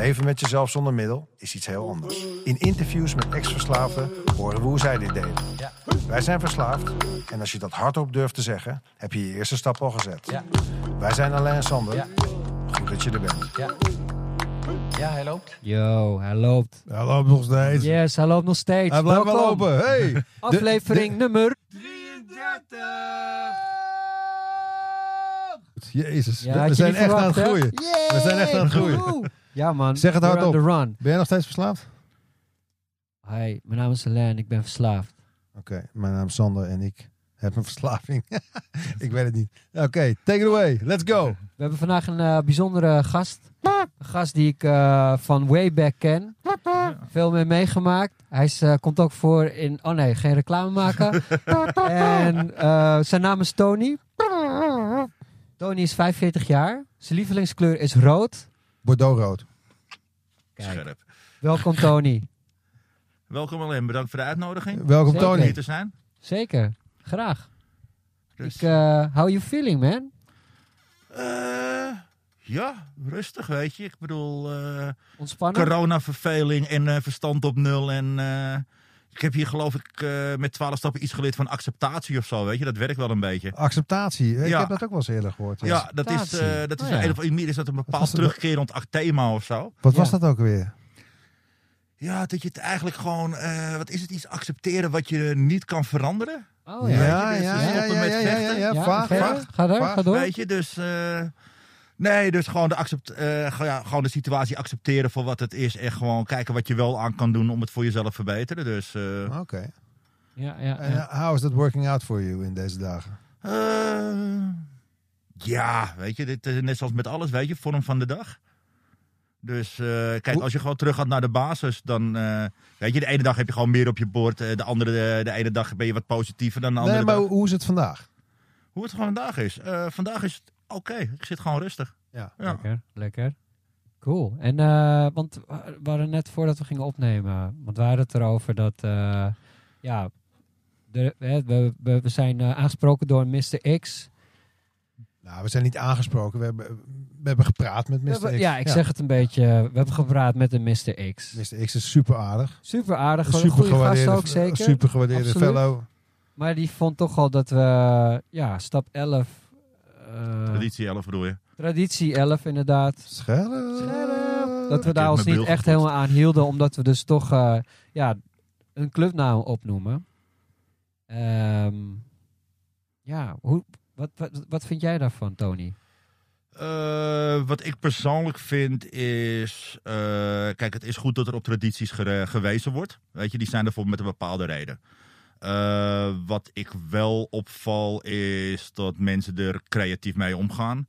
leven met jezelf zonder middel is iets heel anders. In interviews met ex-verslaafden horen we hoe zij dit deden. Ja. Wij zijn verslaafd en als je dat hardop durft te zeggen, heb je je eerste stap al gezet. Ja. Wij zijn Alain en Sander. Ja. Goed dat je er bent. Ja. Ja, hij loopt. Yo, hij loopt. Hij loopt nog steeds. Yes, hij loopt nog steeds. Hij blijft wel lopen. Hey. Aflevering nummer... Jezus, Ja, we- zijn echt aan het groeien. We zijn echt aan het groeien. Ja man, Zeg het hardop. Ben jij nog steeds verslaafd? Hi, mijn naam is Alain, ik ben verslaafd. Oké, mijn naam is Sander en ik heb een verslaving. ik weet het niet. Oké, take it away. Let's go. We hebben vandaag een eh, bijzondere gast. Een gast die ik eh, van way back ken. Veel mee meegemaakt. Hij is, eh, komt ook voor in... Oh nee, geen reclame maken. en zijn naam is Tony. Tony is 45 jaar. Zijn lievelingskleur is rood. Bordeaux-rood. Kijk, Scherp. welkom Tony. Welkom alleen, bedankt voor de uitnodiging. Welkom Zeker. Om Tony. hier te zijn. Zeker, graag. Dus, Ik, eh, how you feeling man? eh, ja, rustig weet je. Ik bedoel, eh Ontspannen? coronaverveling en eh, verstand op nul. En eh, ik heb hier geloof ik eh, met twaalf stappen iets geleerd van acceptatie of zo, weet je. Dat werkt wel een beetje. Acceptatie. Ik Ja. heb dat ook wel eens eerder gehoord. Ja, dat is, eh, dat is Oh, een, ja. een of in is dat een bepaald terugkerend thema of zo. Wat was Ja. dat ook weer? Ja, dat je het eigenlijk gewoon, eh, wat is het, iets accepteren wat je niet kan veranderen. Oh Ja, ja. je bent ja, ja, stoppen ja, met ja, ja, ja, vechten. ja, Ja, vaag, verder? vaag. Ga door, vaag. ga door. Weet je, dus. eh, nee, dus gewoon de, accept, eh, ja, gewoon de situatie accepteren voor wat het is. En gewoon kijken wat je wel aan kan doen om het voor jezelf te verbeteren. Dus. eh, Oké. Ja, ja, En ja. uh, how is that working out for you in deze dagen? eh, ja, weet je, dit is net zoals met alles, weet je, vorm van de dag. Dus eh, kijk, als je gewoon terug gaat naar de basis, dan. eh, weet je, de ene dag heb je gewoon meer op je bord. de andere, de, de ene dag ben je wat positiever dan de andere Nee, maar dag. hoe is het vandaag? Hoe het gewoon vandaag is. Eh, vandaag is het oké. Ik zit gewoon rustig. Ja. Ja. Lekker, lekker. Cool. En, eh, want we waren net voordat we gingen opnemen, want we hadden het erover dat, eh, ja, de, we, we, we zijn eh, aangesproken door Mr. X. Nou, we zijn niet aangesproken. We hebben, we hebben gepraat met Mr. hebben- X. ja, ik zeg het een beetje. We hebben gepraat met de Mr. X. Mr. X is super aardig. Super aardig, Een een super goede gast gewaardeerde, ook zeker. super gewaardeerde Absoluut. fellow. Maar die vond toch al dat we, ja, stap 11, eh, Traditie 11 bedoel je. traditie 11 inderdaad. Scherp. Dat we daar ons niet echt helemaal aan hielden, omdat we dus toch eh, ja, een clubnaam opnoemen. Ehm, ja, hoe, wat, wat, wat vind jij daarvan, Tony? Eh, wat ik persoonlijk vind is. eh, kijk, het is goed dat er op tradities gere- gewezen wordt. Weet je, die zijn ervoor met een bepaalde reden. Eh, wat ik wel opval is dat mensen er creatief mee omgaan.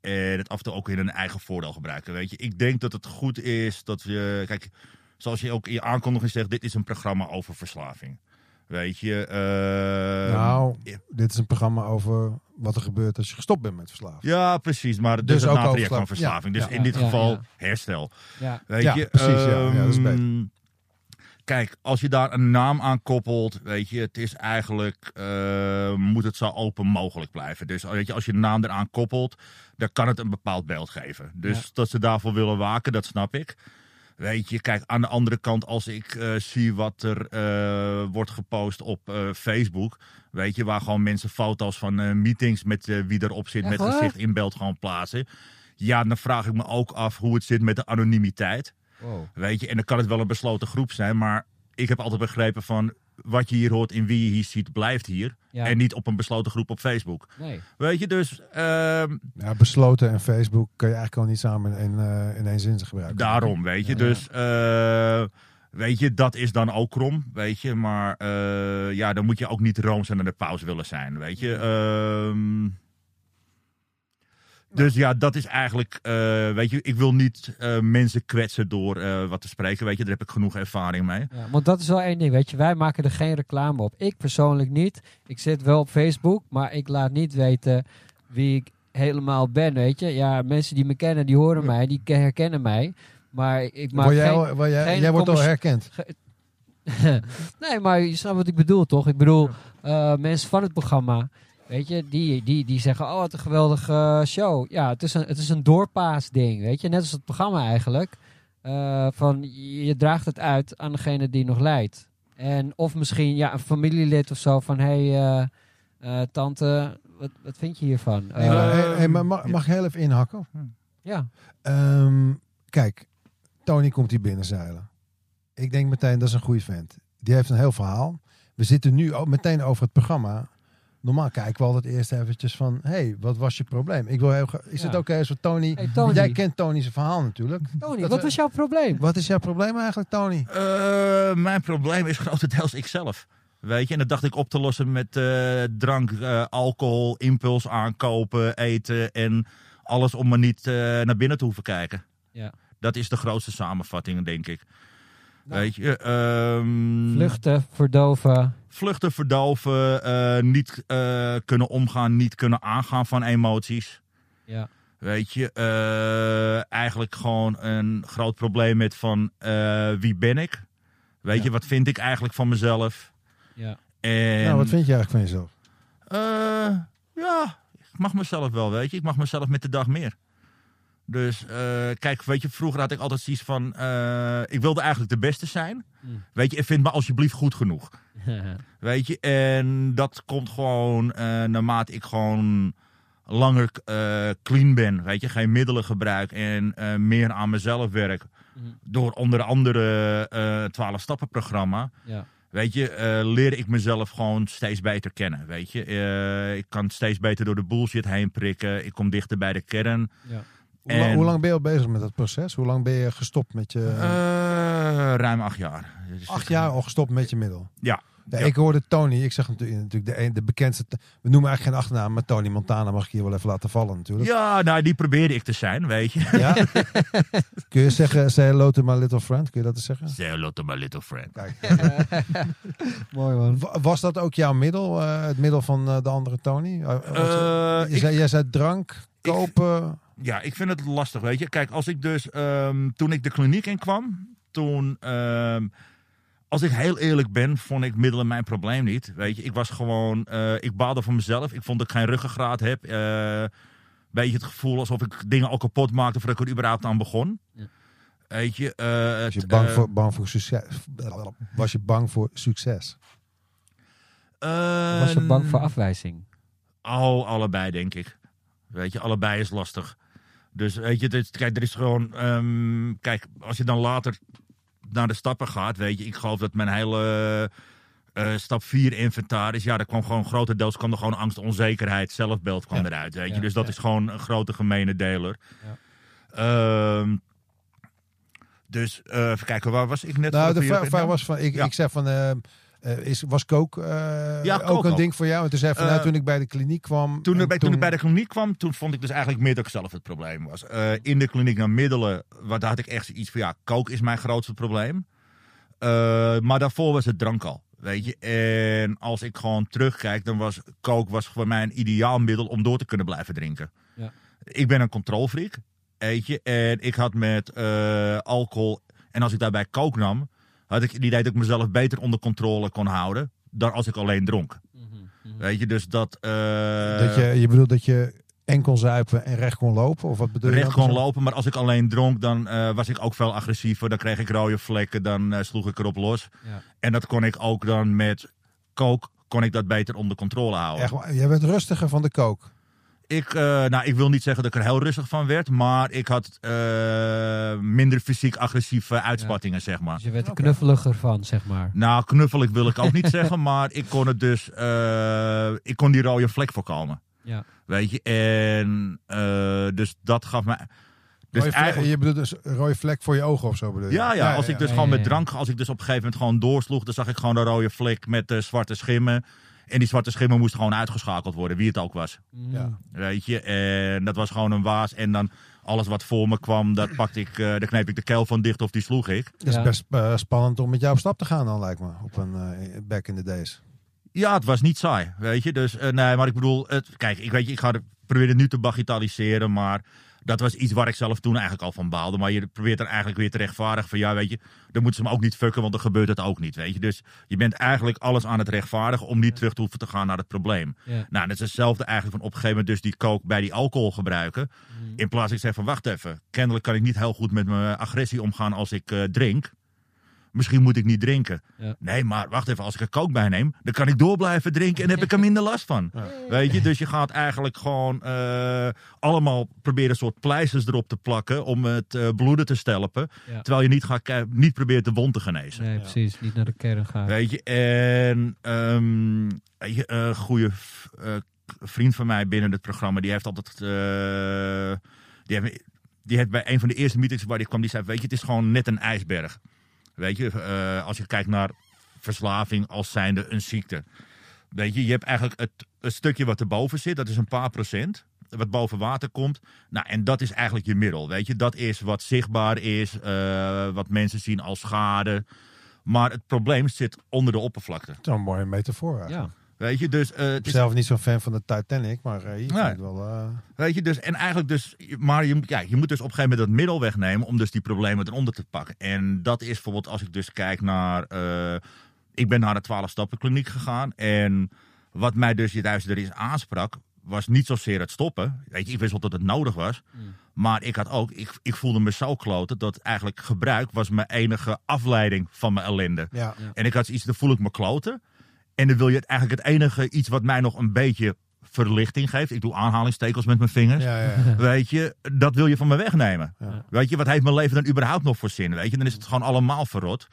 En het af en toe ook in hun eigen voordeel gebruiken. Weet je, ik denk dat het goed is dat je. Kijk, zoals je ook in je aankondiging zegt, dit is een programma over verslaving. Weet je. eh, Nou, ja. dit is een programma over wat er gebeurt als je gestopt bent met verslaving. Ja, precies. Maar dus, Dus het ook natraject van verslaving. ja, dus ja, in dit ja, geval ja. herstel. Ja, Weet Ja, je, precies, ja. Ja, dat is beter. Kijk, als je daar een naam aan koppelt, weet je, het is eigenlijk, eh, moet het zo open mogelijk blijven. Dus weet je, als je een naam eraan koppelt, dan kan het een bepaald beeld geven. Dus Ja. dat ze daarvoor willen waken, dat snap ik. Weet je, kijk, aan de andere kant, als ik eh, zie wat er eh, wordt gepost op Facebook, weet je, waar gewoon mensen foto's van meetings met wie erop zit, Echt met gezicht in beeld gewoon plaatsen. Ja, dan vraag ik me ook af hoe het zit met de anonimiteit. Wow. Weet je, en dan kan het wel een besloten groep zijn, maar ik heb altijd begrepen van wat je hier hoort en wie je hier ziet, blijft hier. Ja. En niet op een besloten groep op Facebook. Nee. Weet je, dus ehm, Ja, besloten en Facebook kun je eigenlijk gewoon niet samen in, eh, in één zin gebruiken. daarom, weet je. Ja. Dus, eh, weet je, dat is dan ook krom, weet je. Maar eh, ja, dan moet je ook niet rooms aan de pauze willen zijn, weet je. Dus ja, dat is eigenlijk, eh, weet je, ik wil niet eh, mensen kwetsen door eh, wat te spreken, weet je, daar heb ik genoeg ervaring mee. Ja, want dat is wel één ding, weet je. Wij maken er geen reclame op. Ik persoonlijk niet. Ik zit wel op Facebook, maar ik laat niet weten wie ik helemaal ben, weet je. Ja, mensen die me kennen, die horen mij, die ke- herkennen mij. Maar ik maak jij, geen... jij, geen jij wordt al herkend. nee, maar je snapt wat ik bedoel, toch? Ik bedoel, eh, mensen van het programma, weet je, die, die, die zeggen, oh, wat een geweldige show. Ja, het is een, het is een doorpaasding, weet je. Net als het programma eigenlijk. Eh, van, je draagt het uit aan degene die nog leidt. En of misschien, ja, een familielid of zo van, hé, hey, eh, eh, tante, wat, wat vind je hiervan? Hey, hey, maar mag, mag ik heel even inhakken? ja, Ehm, kijk, Tony komt hier binnenzeilen. Ik denk meteen, dat is een goede vent. Die heeft een heel verhaal. We zitten nu ook meteen over het programma. Normaal kijken we altijd eerst eventjes van... hey, wat was je probleem? Ik wil heel Is Ja. het oké als we Tony... Hey, Tony. Jij kent Tony zijn verhaal natuurlijk. Tony, Dat wat we- was jouw probleem? Wat is jouw probleem eigenlijk, Tony? Eh, mijn probleem is grotendeels ikzelf. Weet je, en dat dacht ik op te lossen met eh, drank, eh, alcohol, impuls aankopen, eten en alles om maar niet eh, naar binnen te hoeven kijken. Ja. Dat is de grootste samenvatting, denk ik. Nou. Weet je, ehm, Vluchten, verdoven. Vluchten, verdoven, eh, niet eh, kunnen omgaan, niet kunnen aangaan van emoties. Ja. Weet je, eh, eigenlijk gewoon een groot probleem met van eh, wie ben ik? Weet Ja. je, wat vind ik eigenlijk van mezelf? Ja. En, Nou, wat vind je eigenlijk van jezelf? eh, ja, ik mag mezelf wel, weet je. Ik mag mezelf met de dag meer. Dus eh, kijk, weet je, vroeger had ik altijd zoiets van... eh, ik wilde eigenlijk de beste zijn. Mm. Weet je, en vind me alsjeblieft goed genoeg. Weet je, en dat komt gewoon eh, naarmate ik gewoon langer clean ben. Weet je, geen middelen gebruik en meer aan mezelf werk. Mhm. Door onder andere eh 12 stappen programma. ja. Weet je, leer ik mezelf gewoon steeds beter kennen. Weet je, ik kan steeds beter door de bullshit heen prikken. Ik kom dichter bij de kern. Ja. Hoe, lang, En- hoe lang ben je al bezig met dat proces? Hoe lang ben je gestopt met je... Eh, ruim acht jaar. Dus acht jaar al gestopt met je middel? Ja. Ja, Ja. Ik hoorde Tony, ik zeg natuurlijk, de, een, de bekendste... We noemen eigenlijk geen achternaam, maar Tony Montana mag ik hier wel even laten vallen natuurlijk. Ja, nou, die probeerde ik te zijn, weet je. Ja? Kun je zeggen, say hello to my little friend? Kun je dat eens zeggen? Say hello to my little friend. Kijk. Mooi man. Wa- Was dat ook jouw middel, eh, het middel van eh, de andere Tony? Was- je ik- zei, jij zei drank, kopen... Ja, ik vind het lastig, weet je. Kijk, als ik dus, ehm, toen ik de kliniek in kwam, toen, ehm, als ik heel eerlijk ben, vond ik middelen mijn probleem niet. Weet je, ik was gewoon, eh, ik baalde van mezelf. Ik vond dat ik geen ruggengraat heb. Eh beetje het gevoel alsof ik dingen al kapot maakte voordat ik er überhaupt aan begon. Ja. Weet je, eh, Was je bang, voor, bang voor succes? Was je bang voor succes? Was je bang voor afwijzing? Oh, allebei denk ik. Weet je, allebei is lastig. Dus weet je, is- kijk, er is gewoon. ehm, kijk, als je dan later naar de stappen gaat, weet je, ik geloof dat mijn hele eh, stap 4 inventaris, ja, daar kwam gewoon grotendeels kwam er gewoon angst, onzekerheid, zelfbeeld kwam Ja. eruit, weet je. Ja, Dus dat ja. is gewoon een grote gemene deler. Ja. Ehm, dus eh, even kijken, waar was ik net? Nou, de vraag, was van, ik, ik zei van, eh, eh, is, was kook eh, Ja, ook een ding voor jou? En toen zei van, Eh, nou, toen ik bij de kliniek kwam... Toen, bij, toen ik bij de kliniek kwam, toen vond ik dus eigenlijk meer dat ik zelf het probleem was. Eh, in de kliniek naar middelen, waar, daar had ik echt iets van, ja, kook is mijn grootste probleem. Eh, maar daarvoor was het drank al, weet je. En als ik gewoon terugkijk, dan was kook was voor mij een ideaal middel om door te kunnen blijven drinken. Ja. Ik ben een controlfreak, weet je. En ik had met eh, alcohol, en als ik daarbij kook nam, had ik het idee dat ik mezelf beter onder controle kon houden dan als ik alleen dronk. Weet je, dus dat... eh, Dat je, je bedoelt dat je en kon zuipen en recht kon lopen? Of wat bedoel je? recht kon lopen, maar als ik alleen dronk, dan eh, was ik ook veel agressiever. Dan kreeg ik rode vlekken, dan eh, sloeg ik erop los. Ja. En dat kon ik ook dan met kook, kon ik dat beter onder controle houden. Echt, jij werd rustiger van de kook. Ik, eh, nou, ik wil niet zeggen dat ik er heel rustig van werd, maar ik had eh, minder fysiek agressieve uitspattingen, zeg maar. Dus je werd er knuffeliger van, zeg maar. Nou, knuffelig wil ik ook niet zeggen, maar ik kon het dus, eh, ik kon die rode vlek voorkomen. Ja. Weet je, en eh, dus dat gaf me. Dus Rode vlek- eigenlijk, Je bedoelt dus een rode vlek voor je ogen of zo bedoel je? ja, ja, als ik dus Ja, gewoon ja, met ja. drank, als ik dus op een gegeven moment gewoon doorsloeg, dan zag ik gewoon een rode vlek met eh, zwarte schimmen. En die zwarte schimmer moest gewoon uitgeschakeld worden, wie het ook was. Mm. Ja. Weet je, en dat was gewoon een waas. En dan alles wat voor me kwam, dat pakte ik, eh daar kneep ik de kel van dicht of die sloeg ik. Het is Ja. best eh, spannend om met jou op stap te gaan dan, lijkt me. Op een eh, back in the days. Ja, het was niet saai, weet je. Dus eh, nee, maar ik bedoel, het, kijk, ik weet je, ik ga het, probeer het nu te bagatelliseren, maar dat was iets waar ik zelf toen eigenlijk al van baalde. Maar je probeert er eigenlijk weer te rechtvaardigen van, ja, weet je, dan moeten ze me ook niet fucken, want dan gebeurt het ook niet, weet je. Dus je bent eigenlijk alles aan het rechtvaardigen om niet terug te hoeven te gaan naar het probleem. Ja. Nou, dat is hetzelfde eigenlijk van op een gegeven moment dus die kook bij die alcohol gebruiken. Mm. In plaats van ik zeg van, wacht even, kennelijk kan ik niet heel goed met mijn agressie omgaan als ik eh, drink. Misschien moet ik niet drinken. Ja. Nee, maar wacht even, als ik er kook bij neem, dan kan ik door blijven drinken en heb ik er minder last van. Weet je, dus je gaat eigenlijk gewoon eh, allemaal proberen een soort pleisters erop te plakken om het eh, bloeden te stelpen. Ja. Terwijl je niet, gaat, niet probeert de wond te genezen. Nee, precies. Niet naar de kern gaan. Weet je, en ehm, een goede eh, vriend van mij binnen het programma, die heeft altijd. eh, die, heeft, die heeft bij een van de eerste meetings waar die kwam, die zei: Weet je, het is gewoon net een ijsberg. Weet je, eh, als je kijkt naar verslaving als zijnde een ziekte. Weet je, je hebt eigenlijk het, het stukje wat erboven zit, dat is een paar procent. Wat boven water komt. Nou, en dat is eigenlijk je middel. Weet je, dat is wat zichtbaar is, eh, wat mensen zien als schade. Maar het probleem zit onder de oppervlakte. Dat is een mooie metafoor eigenlijk. Ja. Weet je, dus, eh, Ik ben zelf niet zo'n fan van de Titanic, maar eh, hier vind Nee. wel... eh, weet je, dus, en eigenlijk dus, maar je, moet- ja, je moet dus op een gegeven moment dat middel wegnemen om dus die problemen eronder te pakken. En dat is bijvoorbeeld als ik dus kijk naar, eh, ik ben naar de 12 stappen kliniek gegaan en wat mij dus juist er is aansprak, was niet zozeer het stoppen. Weet je, ik wist wel dat het nodig was. Maar ik had ook, ik, ik voelde me zo kloten dat eigenlijk gebruik was mijn enige afleiding van mijn ellende. ja. En ik had iets, dan voel ik me kloten. En dan wil je het eigenlijk het enige iets wat mij nog een beetje verlichting geeft. Ik doe aanhalingstekens met mijn vingers. Ja, ja, ja. Weet je, dat wil je van me wegnemen. Weet je, wat heeft mijn leven dan überhaupt nog voor zin? Weet je, dan is het gewoon allemaal verrot.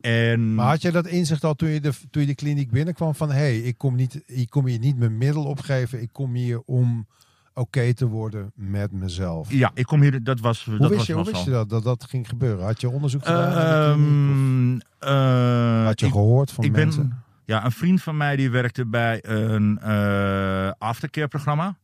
En Maar had je dat inzicht al toen je de, toen je de kliniek binnenkwam van... hé, hey, ik, kom niet, ik kom hier niet mijn middel opgeven. Ik kom hier om oké te worden met mezelf. ja, ik kom hier, dat was, Hoe dat wist was je, hoe wist je dat, dat dat ging gebeuren? Had je onderzoek gedaan? Ehm, eh, had je ik- gehoord van ik mensen? ben, ja, een vriend van mij die werkte bij een eh aftercare programma.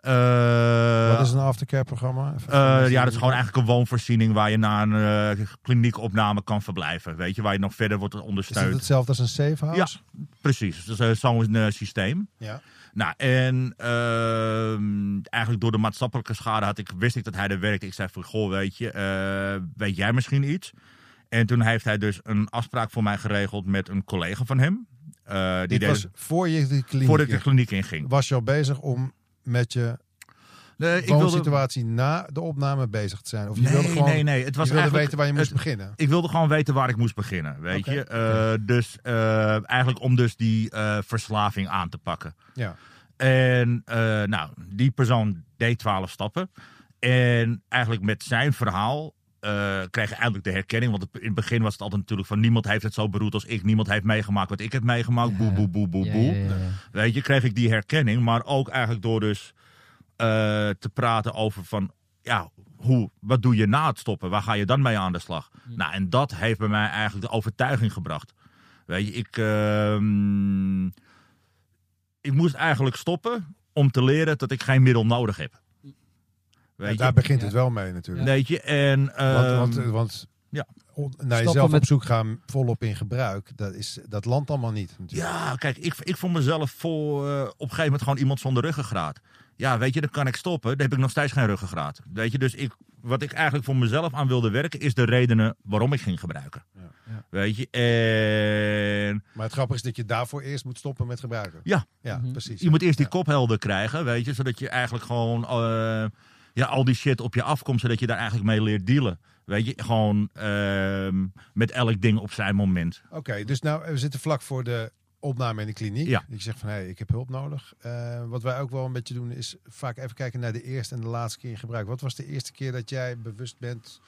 Eh, Wat is een aftercare programma? Eh, ja, dat is gewoon eigenlijk een woonvoorziening waar je na een eh, kliniekopname kan verblijven. Weet je, waar je nog verder wordt Is het ondersteund. hetzelfde als een safe house? Precies, dus, eh, zo'n systeem. Ja. Nou, en ehm, eigenlijk door de maatschappelijke schade had ik, wist ik dat hij er werkte. Ik zei van, goh, weet je, weet jij misschien iets? En toen heeft hij dus een afspraak voor mij geregeld met een collega van hem. Eh, die Dit deed, was voor je de kliniek voordat ik de in- kliniek inging. Was je al bezig om met je Nee, ik wilde, woonsituatie na de opname bezig te zijn? Of je wilde nee, gewoon nee, nee. Het was je wilde weten waar je moest het- beginnen? Ik wilde gewoon weten waar ik moest beginnen, weet je. Eh, Dus eh, eigenlijk om dus die verslaving aan te pakken. Ja. En nou, die persoon deed twaalf stappen. En eigenlijk met zijn verhaal eh, kreeg je eindelijk de herkenning. Want in het begin was het altijd natuurlijk van niemand heeft het zo beroerd als ik. Niemand heeft meegemaakt wat ik heb meegemaakt. Boe, boe, boe, boe, boe. ja, ja, ja. Weet je, kreeg ik die herkenning. Maar ook eigenlijk door dus eh, te praten over van... Ja, hoe, wat doe je na het stoppen? Waar ga je dan mee aan de slag? Nou, en dat heeft bij mij eigenlijk de overtuiging gebracht. Weet je, ik... ehm, ik moest eigenlijk stoppen om te leren dat ik geen middel nodig heb. Weet je? daar begint Ja. het wel mee natuurlijk. Weet je, en... Want, ehm, want, want ja. on- naar jezelf met- op zoek gaan volop in gebruik, dat, is, dat landt allemaal niet. Natuurlijk. Ja, kijk, ik, ik vond mezelf voor, eh, op een gegeven moment gewoon iemand zonder ruggengraat. Ja, weet je, dan kan ik stoppen. Dan heb ik nog steeds geen ruggengraat. Weet je, dus ik, wat ik eigenlijk voor mezelf aan wilde werken, is de redenen waarom ik ging gebruiken. Ja. Ja. Weet je, en Maar het grappige is dat je daarvoor eerst moet stoppen met gebruiken. ja, Ja, Mhm. precies. je moet eerst die Ja. kop helder krijgen, weet je, zodat je eigenlijk gewoon eh, ja, al die shit op je afkomt, zodat je daar eigenlijk mee leert dealen. Weet je, gewoon ehm, met elk ding op zijn moment. Oké, dus nou, we zitten vlak voor de opname in de kliniek. Ja. Je zegt van, hé, hey, ik heb hulp nodig. Eh, wat wij ook wel een beetje doen, is vaak even kijken naar de eerste en de laatste keer in gebruik. Wat was de eerste keer dat jij bewust bent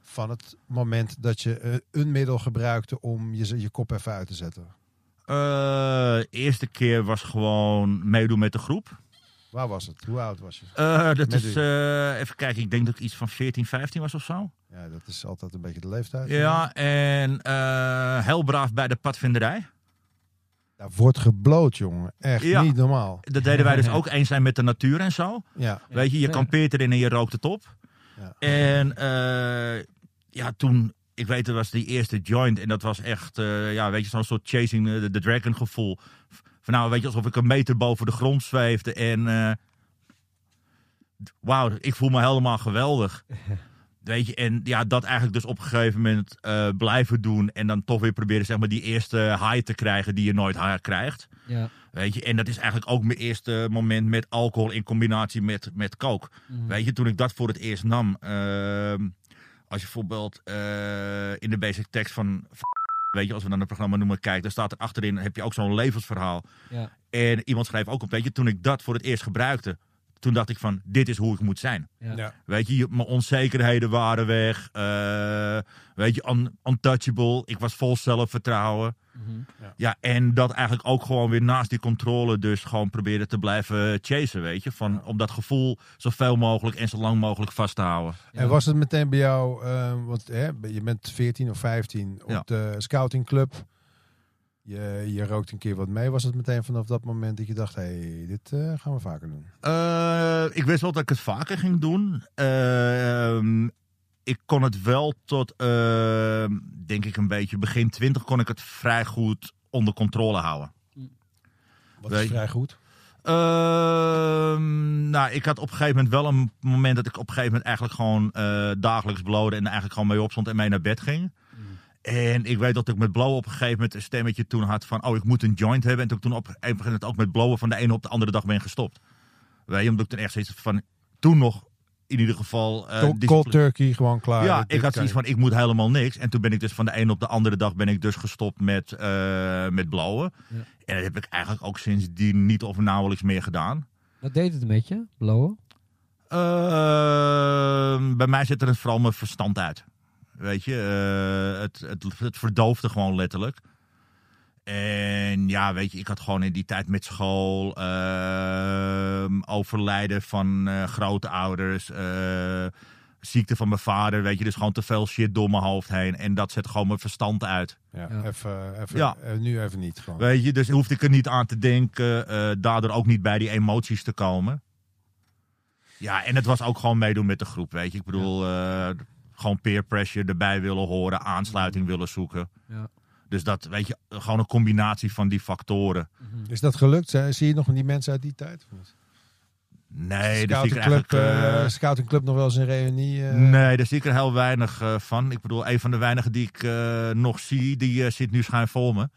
van het moment dat je eh, een middel gebruikte om je, je kop even uit te zetten? Eh, eerste keer was gewoon meedoen met de groep. Waar was het? Hoe oud was je? Eh, dat Met is, eh, even kijken, ik denk dat ik iets van 14, 15 was of zo. Ja, dat is altijd een beetje de leeftijd. Ja, en eh, heel braaf bij de padvinderij. Daar wordt gebloot, jongen. Echt Ja. niet normaal. Dat deden wij dus ook eens zijn met de natuur en zo. Ja. Weet je, je kampeert erin en je rookt het op. Ja. En eh, ja, toen, ik weet, het was die eerste joint. En dat was echt, eh, ja, weet je, zo'n soort chasing the, the dragon gevoel. Van nou, weet je, alsof ik een meter boven de grond zweefde. En eh, wauw, ik voel me helemaal geweldig. Weet je, en ja, dat eigenlijk dus op een gegeven moment eh, blijven doen. En dan toch weer proberen, zeg maar, die eerste high te krijgen die je nooit high krijgt. Ja. Weet je, en dat is eigenlijk ook mijn eerste moment met alcohol in combinatie met, met coke. Mhm. Weet je, toen ik dat voor het eerst nam. ehm, als je bijvoorbeeld eh, in de basic tekst van. Weet je, als we dan het programma noemen, kijk, dan staat er achterin, heb je ook zo'n levensverhaal. Ja. En iemand schreef ook op, weet je, toen ik dat voor het eerst gebruikte, toen dacht ik van, dit is hoe ik moet zijn. Ja. Ja. Weet je, mijn onzekerheden waren weg. eh, weet je, un- untouchable. Ik was vol zelfvertrouwen. Mhm. Ja, en dat eigenlijk ook gewoon weer naast die controle dus gewoon proberen te blijven chasen, weet je. Van, Om dat gevoel zoveel mogelijk en zo lang mogelijk vast te houden. En was het meteen bij jou, eh, want hè, je bent 14 of 15 op Ja. de scoutingclub. Je, je rookt een keer wat mee. Was het meteen vanaf dat moment dat je dacht, hé, hey, dit eh, gaan we vaker doen? Eh, ik wist wel dat ik het vaker ging doen. Ehm, ik kon het wel tot, ehm, denk ik een beetje, begin 20 kon ik het vrij goed onder controle houden. Wat Nee. is vrij goed. Ehm, nou, ik had op een gegeven moment wel een moment dat ik op een gegeven moment eigenlijk gewoon eh, dagelijks blode en eigenlijk gewoon mee opstond en mee naar bed ging. En ik weet dat ik met blowen op een gegeven moment een stemmetje toen had van, oh, ik moet een joint hebben. En toen ik toen op een gegeven moment ook met blowen van de ene op de andere dag ben gestopt. Weet je, omdat ik toen echt zoiets van, toen nog in ieder geval... eh, Cold, turkey, gewoon klaar. ja, ik had zoiets van, ik moet helemaal niks. En toen ben ik dus van de een op de andere dag ben ik dus gestopt met, eh met blowen. Ja. En dat heb ik eigenlijk ook sindsdien niet of nauwelijks meer gedaan. Wat deed het met je? Blowen? Ehm, bij mij zit er vooral mijn verstand uit. Weet je, eh, het, het, het verdoofde gewoon letterlijk. En ja, weet je, ik had gewoon in die tijd met school, ehm, overlijden van eh grootouders, eh, ziekte van mijn vader, weet je, dus gewoon te veel shit door mijn hoofd heen. En dat zet gewoon mijn verstand uit. Ja, Ja. Even, even, Ja. nu even niet. Gewoon. Weet je, dus hoefde ik er niet aan te denken, eh, daardoor ook niet bij die emoties te komen. Ja, en het was ook gewoon meedoen met de groep, weet je. Ik bedoel, eh, gewoon peer pressure erbij willen horen, aansluiting willen zoeken. Ja. Dus dat, weet je, gewoon een combinatie van die factoren. Is dat gelukt? Zie zie je nog die mensen uit die tijd? Nee, daar zie ik er eigenlijk... eh, eh, Scoutingclub nog wel eens een reunie? eh? Nee, daar zie ik er heel weinig eh, van. Ik bedoel, een van de weinigen die ik eh, nog zie, die zit nu schuin voor me.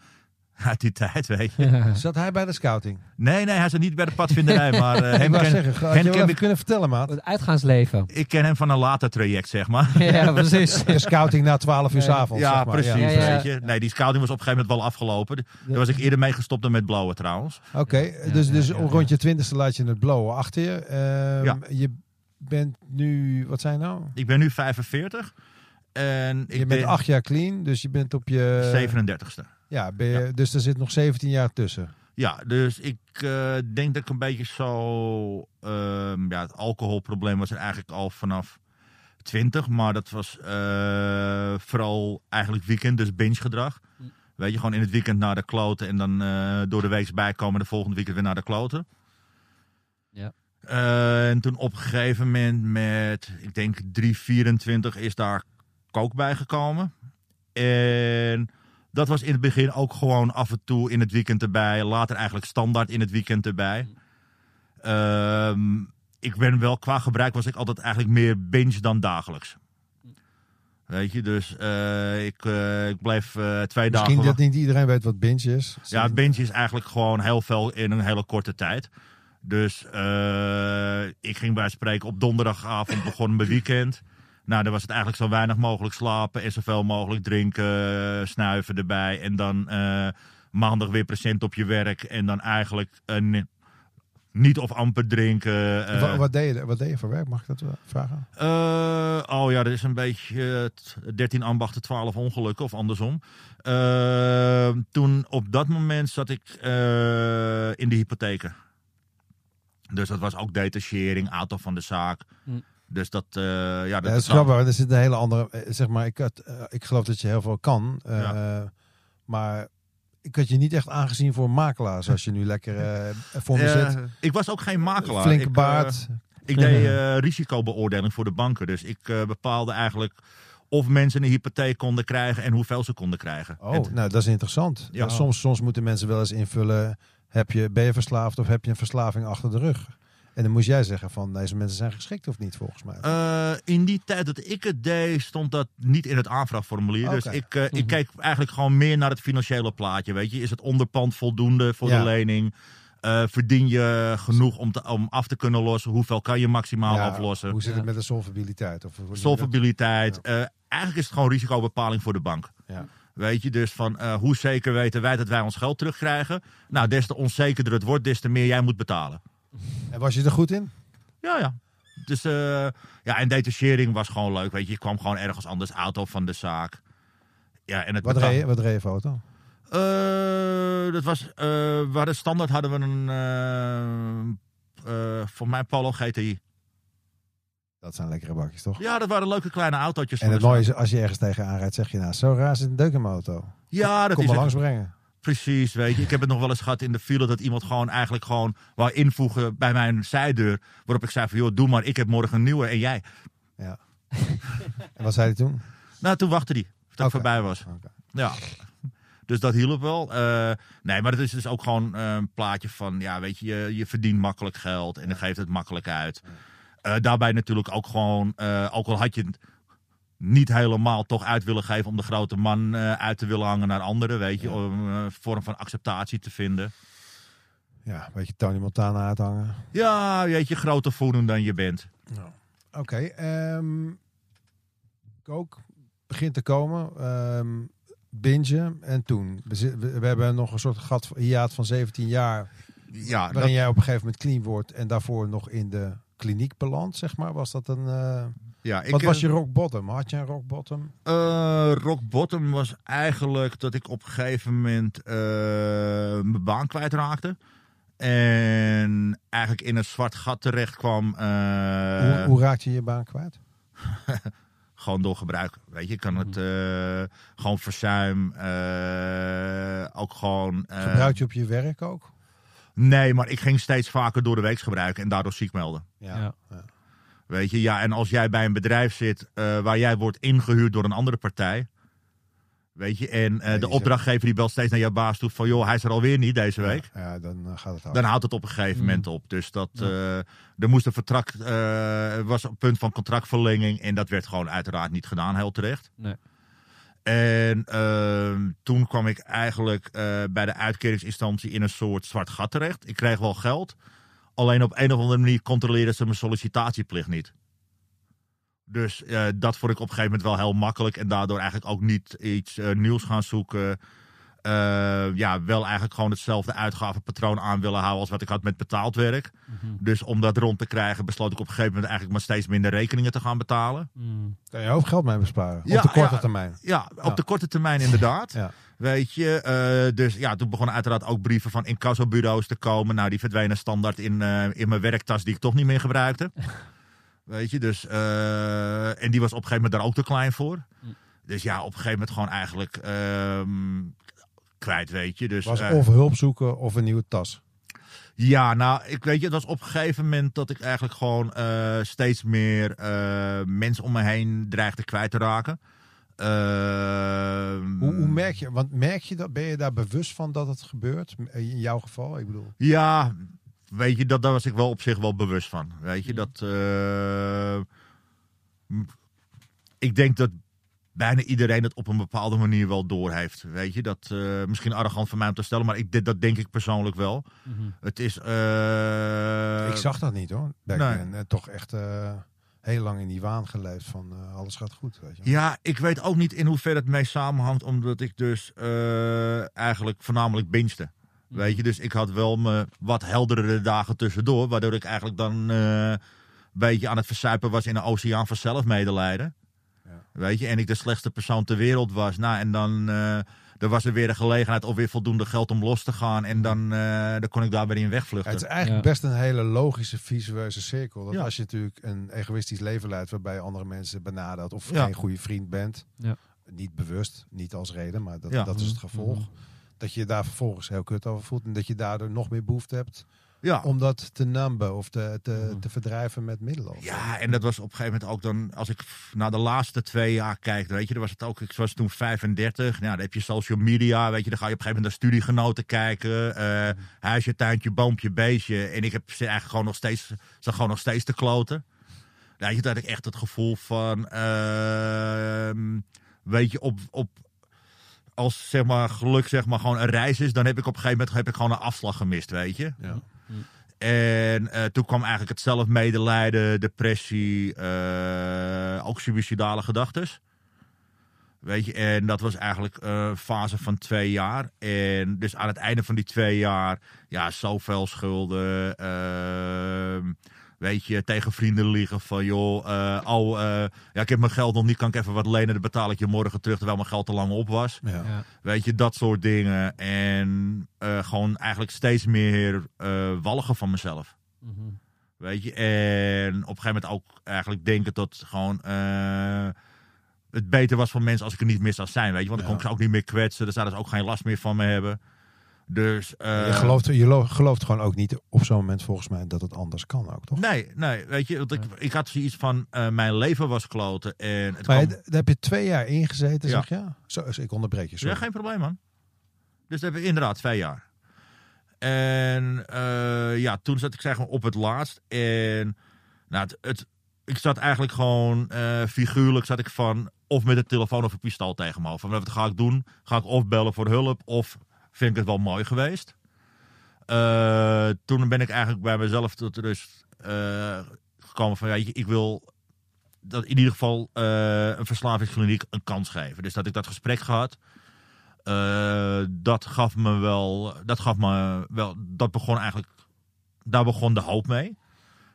Uit die tijd, weet je. Zat hij bij de scouting? Nee, nee, hij zit niet bij de padvinderij, maar eh, ik hem wou ken, zeggen, hem ken ik, kunnen vertellen, maat? Het uitgaansleven. ik ken hem van een later traject, zeg maar. ja, precies. De scouting na 12 uur. 's avonds. Ja, zeg maar. precies, Ja, ja. weet je. Nee, die scouting was op een gegeven moment wel afgelopen. Daar was ik eerder mee gestopt dan met blauwe trouwens. Oké, Ja, dus, ja, dus ja, rond je twintigste laat je het blowen achter je. Ehm, Ja. Je bent nu, wat zijn nou? Ik ben nu 45 en ik je bent ben acht jaar clean, dus je bent op je... 37ste. Ja, ben je, dus er zit nog 17 jaar tussen. Ja, dus ik eh, denk dat ik een beetje zo... ehm, ja, het alcoholprobleem was er eigenlijk al vanaf 20. Maar dat was eh, vooral eigenlijk weekend, dus binge gedrag. Hm. Weet je, gewoon in het weekend naar de kloten en dan eh, door de week bijkomen de volgende weekend weer naar de kloten. Ja. Eh, en toen op een gegeven moment met, ik denk 324 is daar kook bij gekomen. En dat was in het begin ook gewoon af en toe in het weekend erbij. Later eigenlijk standaard in het weekend erbij. Ehm, ik ben wel, qua gebruik was ik altijd eigenlijk meer binge dan dagelijks. Weet je, dus eh, ik, eh, ik bleef eh, twee Misschien dagen... dat niet iedereen weet wat binge is. Ja, binge is eigenlijk gewoon heel veel in een hele korte tijd. Dus ik ging bij spreken op donderdagavond begon mijn weekend. Nou, dan was het eigenlijk zo weinig mogelijk slapen en zoveel mogelijk drinken, eh, snuiven erbij. En dan eh, maandag weer present op je werk. En dan eigenlijk ni- niet of amper drinken. eh. Wa- wat, deed je, wat deed je voor werk? Mag ik dat wel vragen? Eh, oh ja, dat is een beetje eh, t- 13 ambachten, 12 ongelukken of andersom. Toen op dat moment zat ik eh, in de hypotheken. Dus dat was ook detachering, auto van de zaak. Hm. Dus dat, eh, ja, dat Ja, dat is grappig, er zit een hele andere... eh, Zeg maar, ik, had, eh, ik geloof dat je heel veel kan. Maar ik had je niet echt aangezien voor makelaars als je nu lekker voor me zit. ik was ook geen makelaar. Flinke Ik, baard. Ik deed risicobeoordeling voor de banken. Dus ik bepaalde eigenlijk of mensen een hypotheek konden krijgen en hoeveel ze konden krijgen. oh, En- nou dat is interessant. Ja. Soms, soms moeten mensen wel eens invullen, heb je, ben je verslaafd of heb je een verslaving achter de rug? En dan moest jij zeggen van deze mensen zijn geschikt of niet volgens mij. Eh, in die tijd dat ik het deed, stond dat niet in het aanvraagformulier. Dus ik, eh, ik keek eigenlijk gewoon meer naar het financiële plaatje. Weet je, is het onderpand voldoende voor Ja. de lening? Eh, verdien je genoeg om, te, om af te kunnen lossen? Hoeveel kan je maximaal Ja, aflossen? Hoe zit Ja. het met de solvabiliteit? Of? Solvabiliteit. Eh, eigenlijk is het gewoon risicobepaling voor de bank. Ja. Weet je, dus van eh, hoe zeker weten wij dat wij ons geld terugkrijgen? Nou, des te onzekerder het wordt, des te meer jij moet betalen. En was je er goed in? Ja, ja. Dus eh, ja, en detachering was gewoon leuk. Weet je, je kwam gewoon ergens anders auto van de zaak. Ja, en het Wat reed, je- wat reed je voor auto? Eh, dat was, waar de standaard hadden we een, voor mij Polo GTI. Dat zijn lekkere bakjes, toch? Ja, dat waren leuke kleine autootjes. En het mooie is, als je ergens tegenaan rijdt, zeg je nou, zo raar zit een deuk in mijn auto. Ja, dat Kom is langs brengen. Precies, weet je. Ik heb het nog wel eens gehad in de file dat iemand gewoon eigenlijk gewoon wou invoegen bij mijn zijdeur. Waarop ik zei van, joh, doe maar, ik heb morgen een nieuwe en jij. Ja. en wat zei hij toen? Nou, toen wachtte hij, dat Oké. ik voorbij was. Ja. Dus dat hielp wel. Eh, nee, maar het is dus ook gewoon eh, een plaatje van, ja, weet je, je, je verdient makkelijk geld en dan geeft het makkelijk uit. Eh, daarbij natuurlijk ook gewoon, ook al had je niet helemaal toch uit willen geven om de grote man eh, uit te willen hangen naar anderen, weet je, Ja. om een vorm van acceptatie te vinden. Ja, een beetje Tony Montana uithangen. Ja, weet je, groter voelen dan je bent. Oké, ehm kook begint te komen. ehm bingen en toen. We, we, hebben nog een soort gat, hiaat van 17 jaar. Ja, Waarin dat, jij op een gegeven moment clean wordt en daarvoor nog in de kliniek belandt, zeg maar. Was dat een... eh, ja, ik, wat was eh, je rock bottom? Had je een rock bottom? Eh, rock bottom was eigenlijk dat ik op een gegeven moment eh, mijn baan kwijtraakte. En eigenlijk in een zwart gat terecht kwam. eh, hoe, hoe raakte je je baan kwijt? Gewoon door gebruik. Weet je, ik kan het eh, gewoon verzuim. eh, ook gewoon. eh, Gebruik je op je werk ook? Nee, maar ik ging steeds vaker door de week gebruiken en daardoor ziek melden. Ja. Weet je, ja, en als jij bij een bedrijf zit eh, waar jij wordt ingehuurd door een andere partij. Weet je, en eh, de opdrachtgever die belt steeds naar jouw baas toe van, joh, hij is er alweer niet deze week. Ja, ja, dan eh, gaat het. Dan houdt het op een gegeven Mm. moment op. Dus dat, eh, er moest een vertrag, eh, was een punt van contractverlenging en dat werd gewoon uiteraard niet gedaan, heel terecht. Nee. En ehm, toen kwam ik eigenlijk eh, bij de uitkeringsinstantie in een soort zwart gat terecht. Ik kreeg wel geld, alleen op een of andere manier controleerden ze mijn sollicitatieplicht niet. Dus eh, dat vond ik op een gegeven moment wel heel makkelijk. En daardoor eigenlijk ook niet iets eh, nieuws gaan zoeken. Eh, ja, wel eigenlijk gewoon hetzelfde uitgavenpatroon aan willen houden als wat ik had met betaald werk. Mhm. Dus om dat rond te krijgen besloot ik op een gegeven moment eigenlijk maar steeds minder rekeningen te gaan betalen. Mm. Kan je ook geld mee besparen? Ja, op de korte ja. termijn. Ja, op Ja. de korte termijn inderdaad. Ja. Weet je, eh, dus ja, toen begonnen uiteraard ook brieven van incassobureaus te komen. Nou, die verdwenen standaard in, eh, in mijn werktas die ik toch niet meer gebruikte. Weet je, dus, eh, en die was op een gegeven moment daar ook te klein voor. Mm. Dus ja, op een gegeven moment gewoon eigenlijk ehm, kwijt, weet je. Dus, Was eh, of hulp zoeken of een nieuwe tas. ja, nou, ik weet je, het was op een gegeven moment dat ik eigenlijk gewoon eh, steeds meer eh, mensen om me heen dreigde kwijt te raken. Ehm, Hoe, hoe merk je, want merk je dat, ben je daar bewust van dat het gebeurt? In jouw geval, ik bedoel. Ja, weet je, dat, daar was ik wel op zich wel bewust van. Weet je, Mhm. dat. ik denk dat bijna iedereen het op een bepaalde manier wel doorheeft. Weet je, dat eh, misschien arrogant van mij om te stellen, maar ik, dit- dat denk ik persoonlijk wel. Mhm. Het is. eh, ik zag dat niet hoor. Back nee. then. En toch echt eh, heel lang in die waan geleefd van eh, alles gaat goed. Weet je. Ja, ik weet ook niet in hoeverre het mee samenhangt, omdat ik dus eh, eigenlijk voornamelijk bingste. Weet je, dus ik had wel me wat heldere dagen tussendoor, waardoor ik eigenlijk dan eh, een beetje aan het versuipen was in een oceaan van zelfmedelijden. Ja. Weet je, en ik de slechtste persoon ter wereld was. Nou, en dan eh, er was er weer een gelegenheid of weer voldoende geld om los te gaan. En dan, eh, dan kon ik daar weer in Ja, wegvluchten. het is eigenlijk Ja. best een hele logische, visueuze cirkel. Dat Ja. als je natuurlijk een egoïstisch leven leidt waarbij je andere mensen benadert of Ja. geen goede vriend bent, Ja. niet bewust, niet als reden, maar dat, Ja. dat is het gevolg. Mhm. dat je je daar vervolgens heel kut over voelt. En dat je daardoor nog meer behoefte hebt Ja. om dat te numben of te, te, Mhm. te verdrijven met middelen. Ja, en dat was op een gegeven moment ook dan, als ik naar de laatste twee jaar kijk, weet je, dan was het ook, ik was toen 35, nou, dan heb je social media, weet je, dan ga je op een gegeven moment naar studiegenoten kijken, eh, huisje, tuintje, boompje, beestje, en ik heb ze eigenlijk gewoon nog steeds, ze gewoon nog steeds te kloten. Ja, je had ik echt het gevoel van, ehm, weet je, op, op, als zeg maar geluk zeg maar gewoon een reis is, dan heb ik op een gegeven moment heb ik gewoon een afslag gemist, weet je. Ja. En eh, toen kwam eigenlijk het zelfmedelijden, depressie, eh, ook suicidale gedachten. Weet je, en dat was eigenlijk een fase van twee jaar. En dus aan het einde van die twee jaar, ja, zoveel schulden. ehm, weet je, tegen vrienden liegen van, joh, eh, oh, eh, ja, ik heb mijn geld nog niet, kan ik even wat lenen, dan betaal ik je morgen terug, terwijl mijn geld te lang op was. Ja. Ja. Weet je, dat soort dingen. En eh, gewoon eigenlijk steeds meer eh walgen van mezelf. Mhm. Weet je, en op een gegeven moment ook eigenlijk denken dat gewoon eh, het beter was voor mensen als ik er niet meer zou zijn. Weet je, want dan kon ik ze ook niet meer kwetsen. Daar zouden ze ook geen last meer van me hebben. Dus. eh, je, gelooft, je lo- gelooft gewoon ook niet op zo'n moment volgens mij dat het anders kan ook, toch? Nee, nee, weet je, want ik, ik had zoiets van eh, mijn leven was kloten. En het Maar kwam- daar heb je twee jaar ingezeten, Ja. zeg je? Zo, ik onderbreek je, sorry. Ja, geen probleem, man. Dus dat hebben we inderdaad twee jaar. En eh, ja, toen zat ik zeg maar op het laatst. En nou, het, het- ik zat eigenlijk gewoon eh, figuurlijk zat ik van of met een telefoon of een pistool tegen me. Van wat ga ik doen? Ga ik of bellen voor hulp of vind ik het wel mooi geweest? Eh, toen ben ik eigenlijk bij mezelf tot rust eh, gekomen van ja, ik wil dat in ieder geval eh, een verslavingskliniek een kans geven. Dus dat ik dat gesprek gehad. Eh, dat gaf me wel, dat gaf me wel, dat begon eigenlijk, daar begon de hoop mee.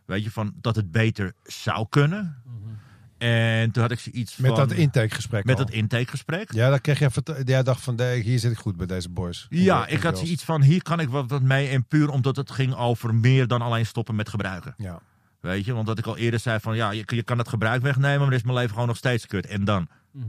Weet je, van dat het beter zou kunnen. Mhm. En toen had ik zoiets Met van... dat intakegesprek Met al. dat intakegesprek. Ja, dan kreeg je even... Jij dacht van, nee, hier zit ik goed bij deze boys. Ja, ik had girls. zoiets van, hier kan ik wat, wat mee. En puur omdat het ging over meer dan alleen stoppen met gebruiken. Ja. Weet je, want dat ik al eerder zei van, ja, je, je kan het gebruik wegnemen, maar is mijn leven gewoon nog steeds kut. En dan? Mhm.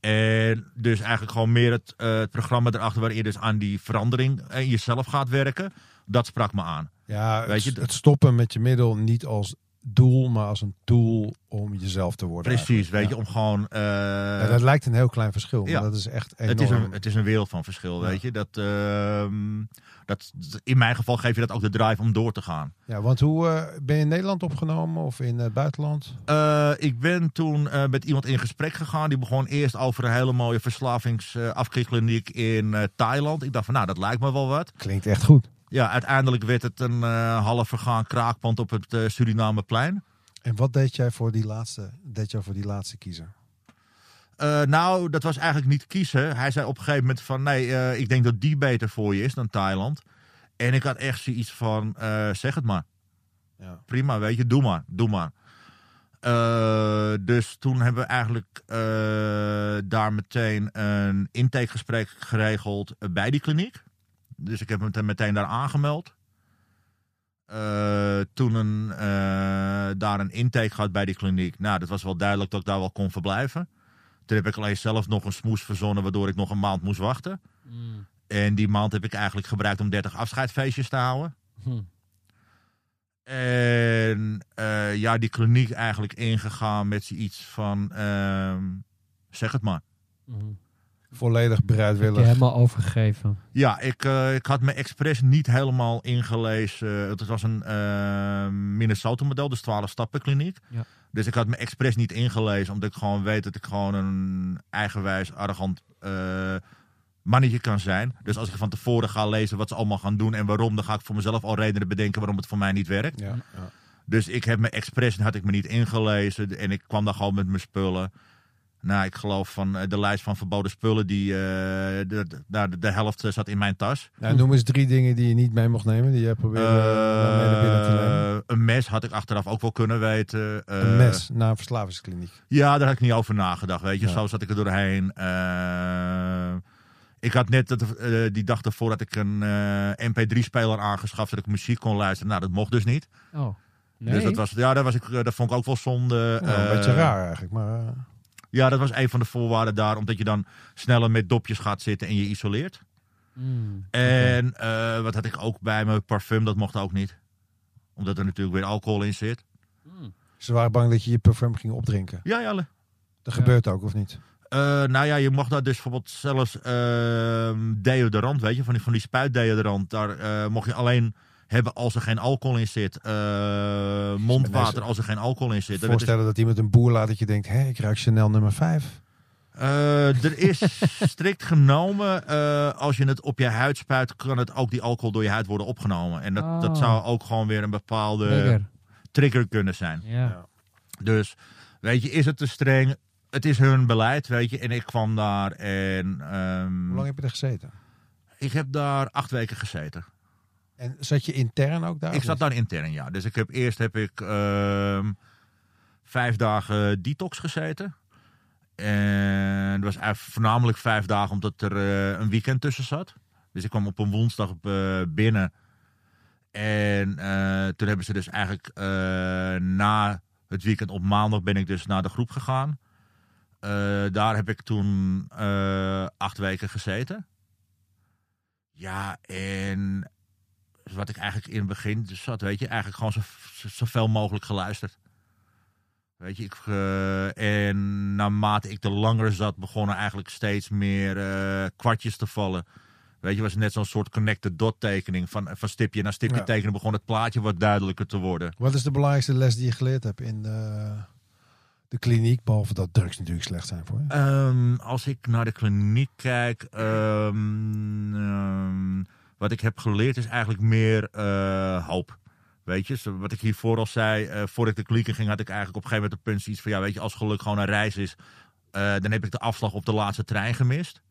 En dus eigenlijk gewoon meer het, eh, het programma erachter waarin je dus aan die verandering in jezelf gaat werken. Dat sprak me aan. Ja, Weet het, je, het stoppen met je middel niet als doel, maar als een tool om jezelf te worden. Precies, weet je, om gewoon... eh, Ja. Dat lijkt een heel klein verschil, maar Ja. dat is echt enorm. het, is een, het is een wereld van verschil, weet je. Dat, ehm, dat, in mijn geval geef je dat ook de drive om door te gaan. Ja, want hoe eh, ben je in Nederland opgenomen of in het buitenland? Eh, ik ben toen met iemand in gesprek gegaan. Die begon eerst over een hele mooie verslavingsafkikkliniek in Thailand. Ik dacht van, nou, dat lijkt me wel wat. Klinkt echt goed. Ja, uiteindelijk werd het een eh, half vergaan kraakpand op het eh, Surinameplein. En wat deed jij voor die laatste, deed jij voor die laatste kiezer? Eh, nou, dat was eigenlijk niet kiezen. Hij zei op een gegeven moment van... nee, ik denk dat die beter voor je is dan Thailand. En ik had echt zoiets van... zeg het maar. Ja. Prima, weet je, doe maar, doe maar. Dus toen hebben we eigenlijk daar meteen een intakegesprek geregeld bij die kliniek. Dus ik heb me meteen- daar aangemeld. Eh, toen een, eh, daar een intake gehad bij die kliniek. Nou, dat was wel duidelijk dat ik daar wel kon verblijven. Toen heb ik alleen zelf nog een smoes verzonnen, waardoor ik nog een maand moest wachten. Mm. En die maand heb ik eigenlijk gebruikt om 30 afscheidsfeestjes te houden. Hm. En eh, ja, die kliniek eigenlijk ingegaan met zoiets van, ehm, zeg het maar. Mhm. Volledig Heb je bereidwillig. helemaal overgegeven. Ja, ik, eh, ik had me expres niet helemaal ingelezen. Het was een eh, Minnesota-model, dus 12 stappen kliniek. Ja. Dus ik had me expres niet ingelezen, omdat ik gewoon weet dat ik gewoon een eigenwijs, arrogant eh, mannetje kan zijn. Dus als ik van tevoren ga lezen wat ze allemaal gaan doen en waarom, dan ga ik voor mezelf al redenen bedenken waarom het voor mij niet werkt. Ja, ja. Dus ik heb me expres, had ik me niet ingelezen en ik kwam daar gewoon met mijn spullen. Nou, ik geloof van eh, de lijst van verboden spullen, die, eh, de, de, nou, de, de helft zat in mijn tas. Nou, noem eens drie dingen die je niet mee mocht nemen, die je probeerde uh, mee naar binnen te nemen. Eh, een mes had ik achteraf ook wel kunnen weten. Eh, Een mes naar een verslavingskliniek. Ja, daar had ik niet over nagedacht, weet je. Ja. Zo zat ik er doorheen. Eh, ik had net dat, eh, die dag ervoor dat ik een eh, MP3-speler aangeschaft, zodat ik muziek kon luisteren. Nou, dat mocht dus niet. Oh. Nee. Dus dat, was, ja, dat, was ik, eh, dat vond ik ook wel zonde. Ja, een Eh, beetje raar eigenlijk, maar... Ja, dat was een van de voorwaarden daar, omdat je dan sneller met dopjes gaat zitten en je isoleert. Mm. En eh, wat had ik ook bij me? Parfum, dat mocht ook niet. Omdat er natuurlijk weer alcohol in zit. Mm. Ze waren bang dat je je parfum ging opdrinken. Ja, ja. Dat Ja. gebeurt ook, of niet? Eh, nou ja, je mocht daar dus bijvoorbeeld zelfs ehm, deodorant, weet je, van die, van die spuitdeodorant. Daar eh, mocht je alleen hebben als er geen alcohol in zit. Eh, mondwater als er geen alcohol in zit. Dat is, Voorstellen dat iemand een boer laat dat je denkt, hé, ik ruik Chanel nummer 5. eh, er is strikt genomen, eh, als je het op je huid spuit, kan het ook die alcohol door je huid worden opgenomen. En dat, dat Oh. zou ook gewoon weer een bepaalde trigger kunnen zijn. Ja. Dus, weet je, is het te streng? Het is hun beleid, weet je. En ik kwam daar en... ehm, Hoe lang heb je er gezeten? Ik heb daar acht weken gezeten. En zat je intern ook daar? ik zat daar intern, ja. Dus ik heb, eerst heb ik ehm, vijf dagen detox gezeten. En het was eigenlijk voornamelijk vijf dagen omdat er eh, een weekend tussen zat. Dus ik kwam op een woensdag eh, binnen. En eh, toen hebben ze dus eigenlijk na het weekend op maandag ben ik dus naar de groep gegaan. Daar heb ik toen acht weken gezeten. Ja, en wat ik eigenlijk in het begin dus zat, weet je, eigenlijk gewoon zo, zo- zoveel mogelijk geluisterd. Weet je, ik, eh, en naarmate ik er langer zat, begonnen eigenlijk steeds meer eh, kwartjes te vallen. Weet je, was net zo'n soort connected dot tekening. Van, van stipje naar stipje Ja. tekenen begon het plaatje wat duidelijker te worden. Wat is de belangrijkste les die je geleerd hebt in de, de kliniek? Behalve dat drugs natuurlijk slecht zijn voor je. Ehm, als ik naar de kliniek kijk, ehm, ehm, wat ik heb geleerd is eigenlijk meer eh, hoop. Weet je, wat ik hiervoor al zei, eh voor ik de kliniek in ging, had ik eigenlijk op een gegeven moment een punt iets van, ja, weet je, als geluk gewoon een reis is, eh, dan heb ik de afslag op de laatste trein gemist.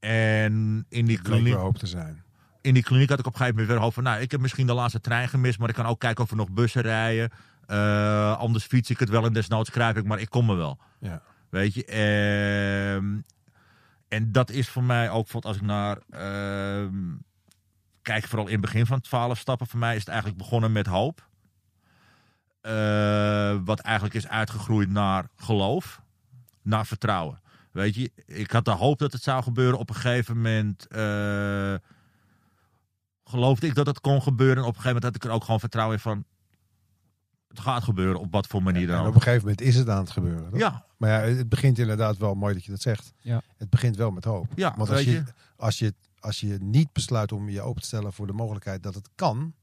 En in die kliniek hoop te zijn. in die kliniek had ik op een gegeven moment weer hoop van, nou, ik heb misschien de laatste trein gemist, maar ik kan ook kijken of er nog bussen rijden. Anders fiets ik het wel en desnoods kruip ik, maar ik kom er wel. Ja. Weet je, ehm, en dat is voor mij ook, als ik naar, ehm, kijk vooral in het begin van het 12 stappen, voor mij is het eigenlijk begonnen met hoop. Eh, wat eigenlijk is uitgegroeid naar geloof, naar vertrouwen. Weet je, ik had de hoop dat het zou gebeuren. Op een gegeven moment eh, geloofde ik dat het kon gebeuren. En op een gegeven moment had ik er ook gewoon vertrouwen in van... Het gaat gebeuren, op wat voor manier En dan op een gegeven moment is het aan het gebeuren. toch? Ja, Maar ja, het begint inderdaad wel mooi dat je dat zegt. Ja. Het begint wel met hoop. ja Want als je, je. als, je, als je niet besluit om je open te stellen voor de mogelijkheid dat het kan,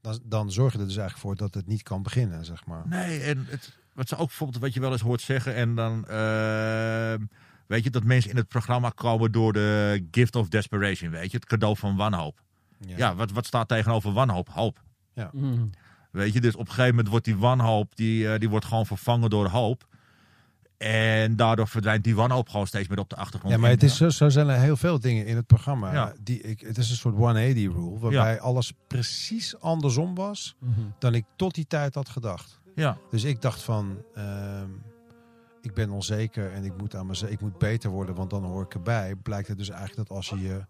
dan, dan zorg je er dus eigenlijk voor dat het niet kan beginnen, zeg maar. Nee, en het, wat ze ook bijvoorbeeld, wat je wel eens hoort zeggen, en dan ehm, weet je dat mensen in het programma komen door de gift of desperation, weet je, het cadeau van wanhoop. Ja, wat, wat staat tegenover wanhoop? Hoop. Mm. Weet je, dus op een gegeven moment wordt die wanhoop, die, eh, die wordt gewoon vervangen door hoop. En daardoor verdwijnt die wanhoop gewoon steeds meer op de achtergrond. Ja, maar het is zo, zo zijn er heel veel dingen in het programma. Ja. Die ik, het is een soort 180 rule, waarbij alles precies andersom was Mhm. dan ik tot die tijd had gedacht. Ja, Dus ik dacht van, ehm, ik ben onzeker en ik moet, aan mezelf, ik moet beter worden, want dan hoor ik erbij. Blijkt het dus eigenlijk dat als je, je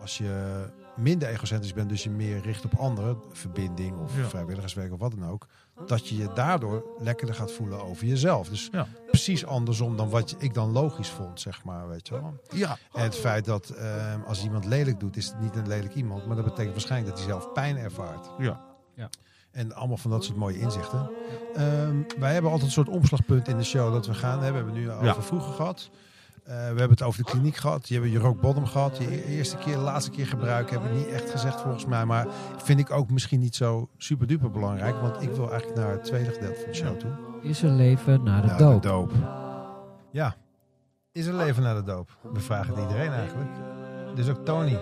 als je minder egocentrisch bent, dus je meer richt op anderen, verbinding of Ja. vrijwilligerswerk of wat dan ook, dat je je daardoor lekkerder gaat voelen over jezelf. Dus Ja. precies andersom dan wat ik dan logisch vond, zeg maar, weet je wel. ja, En het feit dat ehm, als iemand lelijk doet, is het niet een lelijk iemand, maar dat betekent waarschijnlijk dat hij zelf pijn ervaart. ja. En allemaal van dat soort mooie inzichten. Ehm, wij hebben altijd een soort omslagpunt in de show dat we gaan. Hè. We hebben nu over Ja. vroeger gehad. Eh, we hebben het over de kliniek gehad. Je hebt je rock bottom gehad. Je eerste keer, laatste keer gebruiken hebben we niet echt gezegd volgens mij. Maar vind ik ook misschien niet zo super duper belangrijk. Want ik wil eigenlijk naar het tweede gedeelte van de show toe. Is er leven de Naar de doop. Ja. Is er leven na de doop? We vragen het iedereen eigenlijk. Dus ook Tony.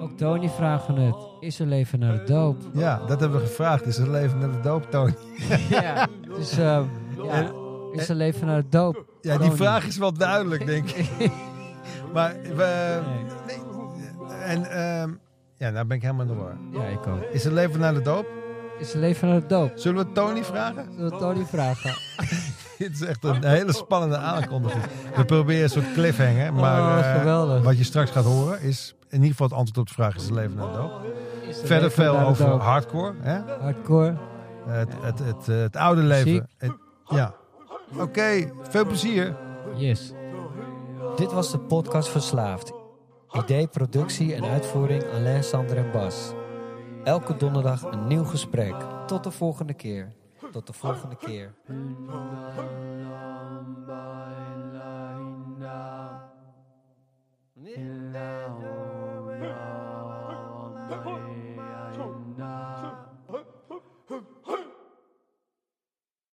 Ook Tony vragen het. Is er leven na de dood? Ja, dat hebben we gevraagd. Is er leven na de doop, Tony? ja. Dus eh, ja. Is er leven na de dood? Ja, die vraag is wel duidelijk, denk ik. Maar we... Nee. En ehm, ja, nou ben ik helemaal in de war. Ja, ik ook. Is er leven na de doop? Is er leven na de dood? Zullen we Tony vragen? Zullen we Tony vragen? Dit is echt een hele spannende aankondiging. We proberen een soort cliffhanger. Maar Oh, eh, geweldig. wat je straks gaat horen is... In ieder geval het antwoord op de vraag is er leven na de doop. Er Verder veel over hardcore. Hè? Hardcore. Het, het, het, eh, het oude leven. Het- ja. Oké, veel plezier. Yes. Dit was de podcast Verslaafd. Idee, productie en uitvoering Alain, Sander en Bas. Elke donderdag een nieuw gesprek. Tot de volgende keer. Tot de volgende keer. Yeah.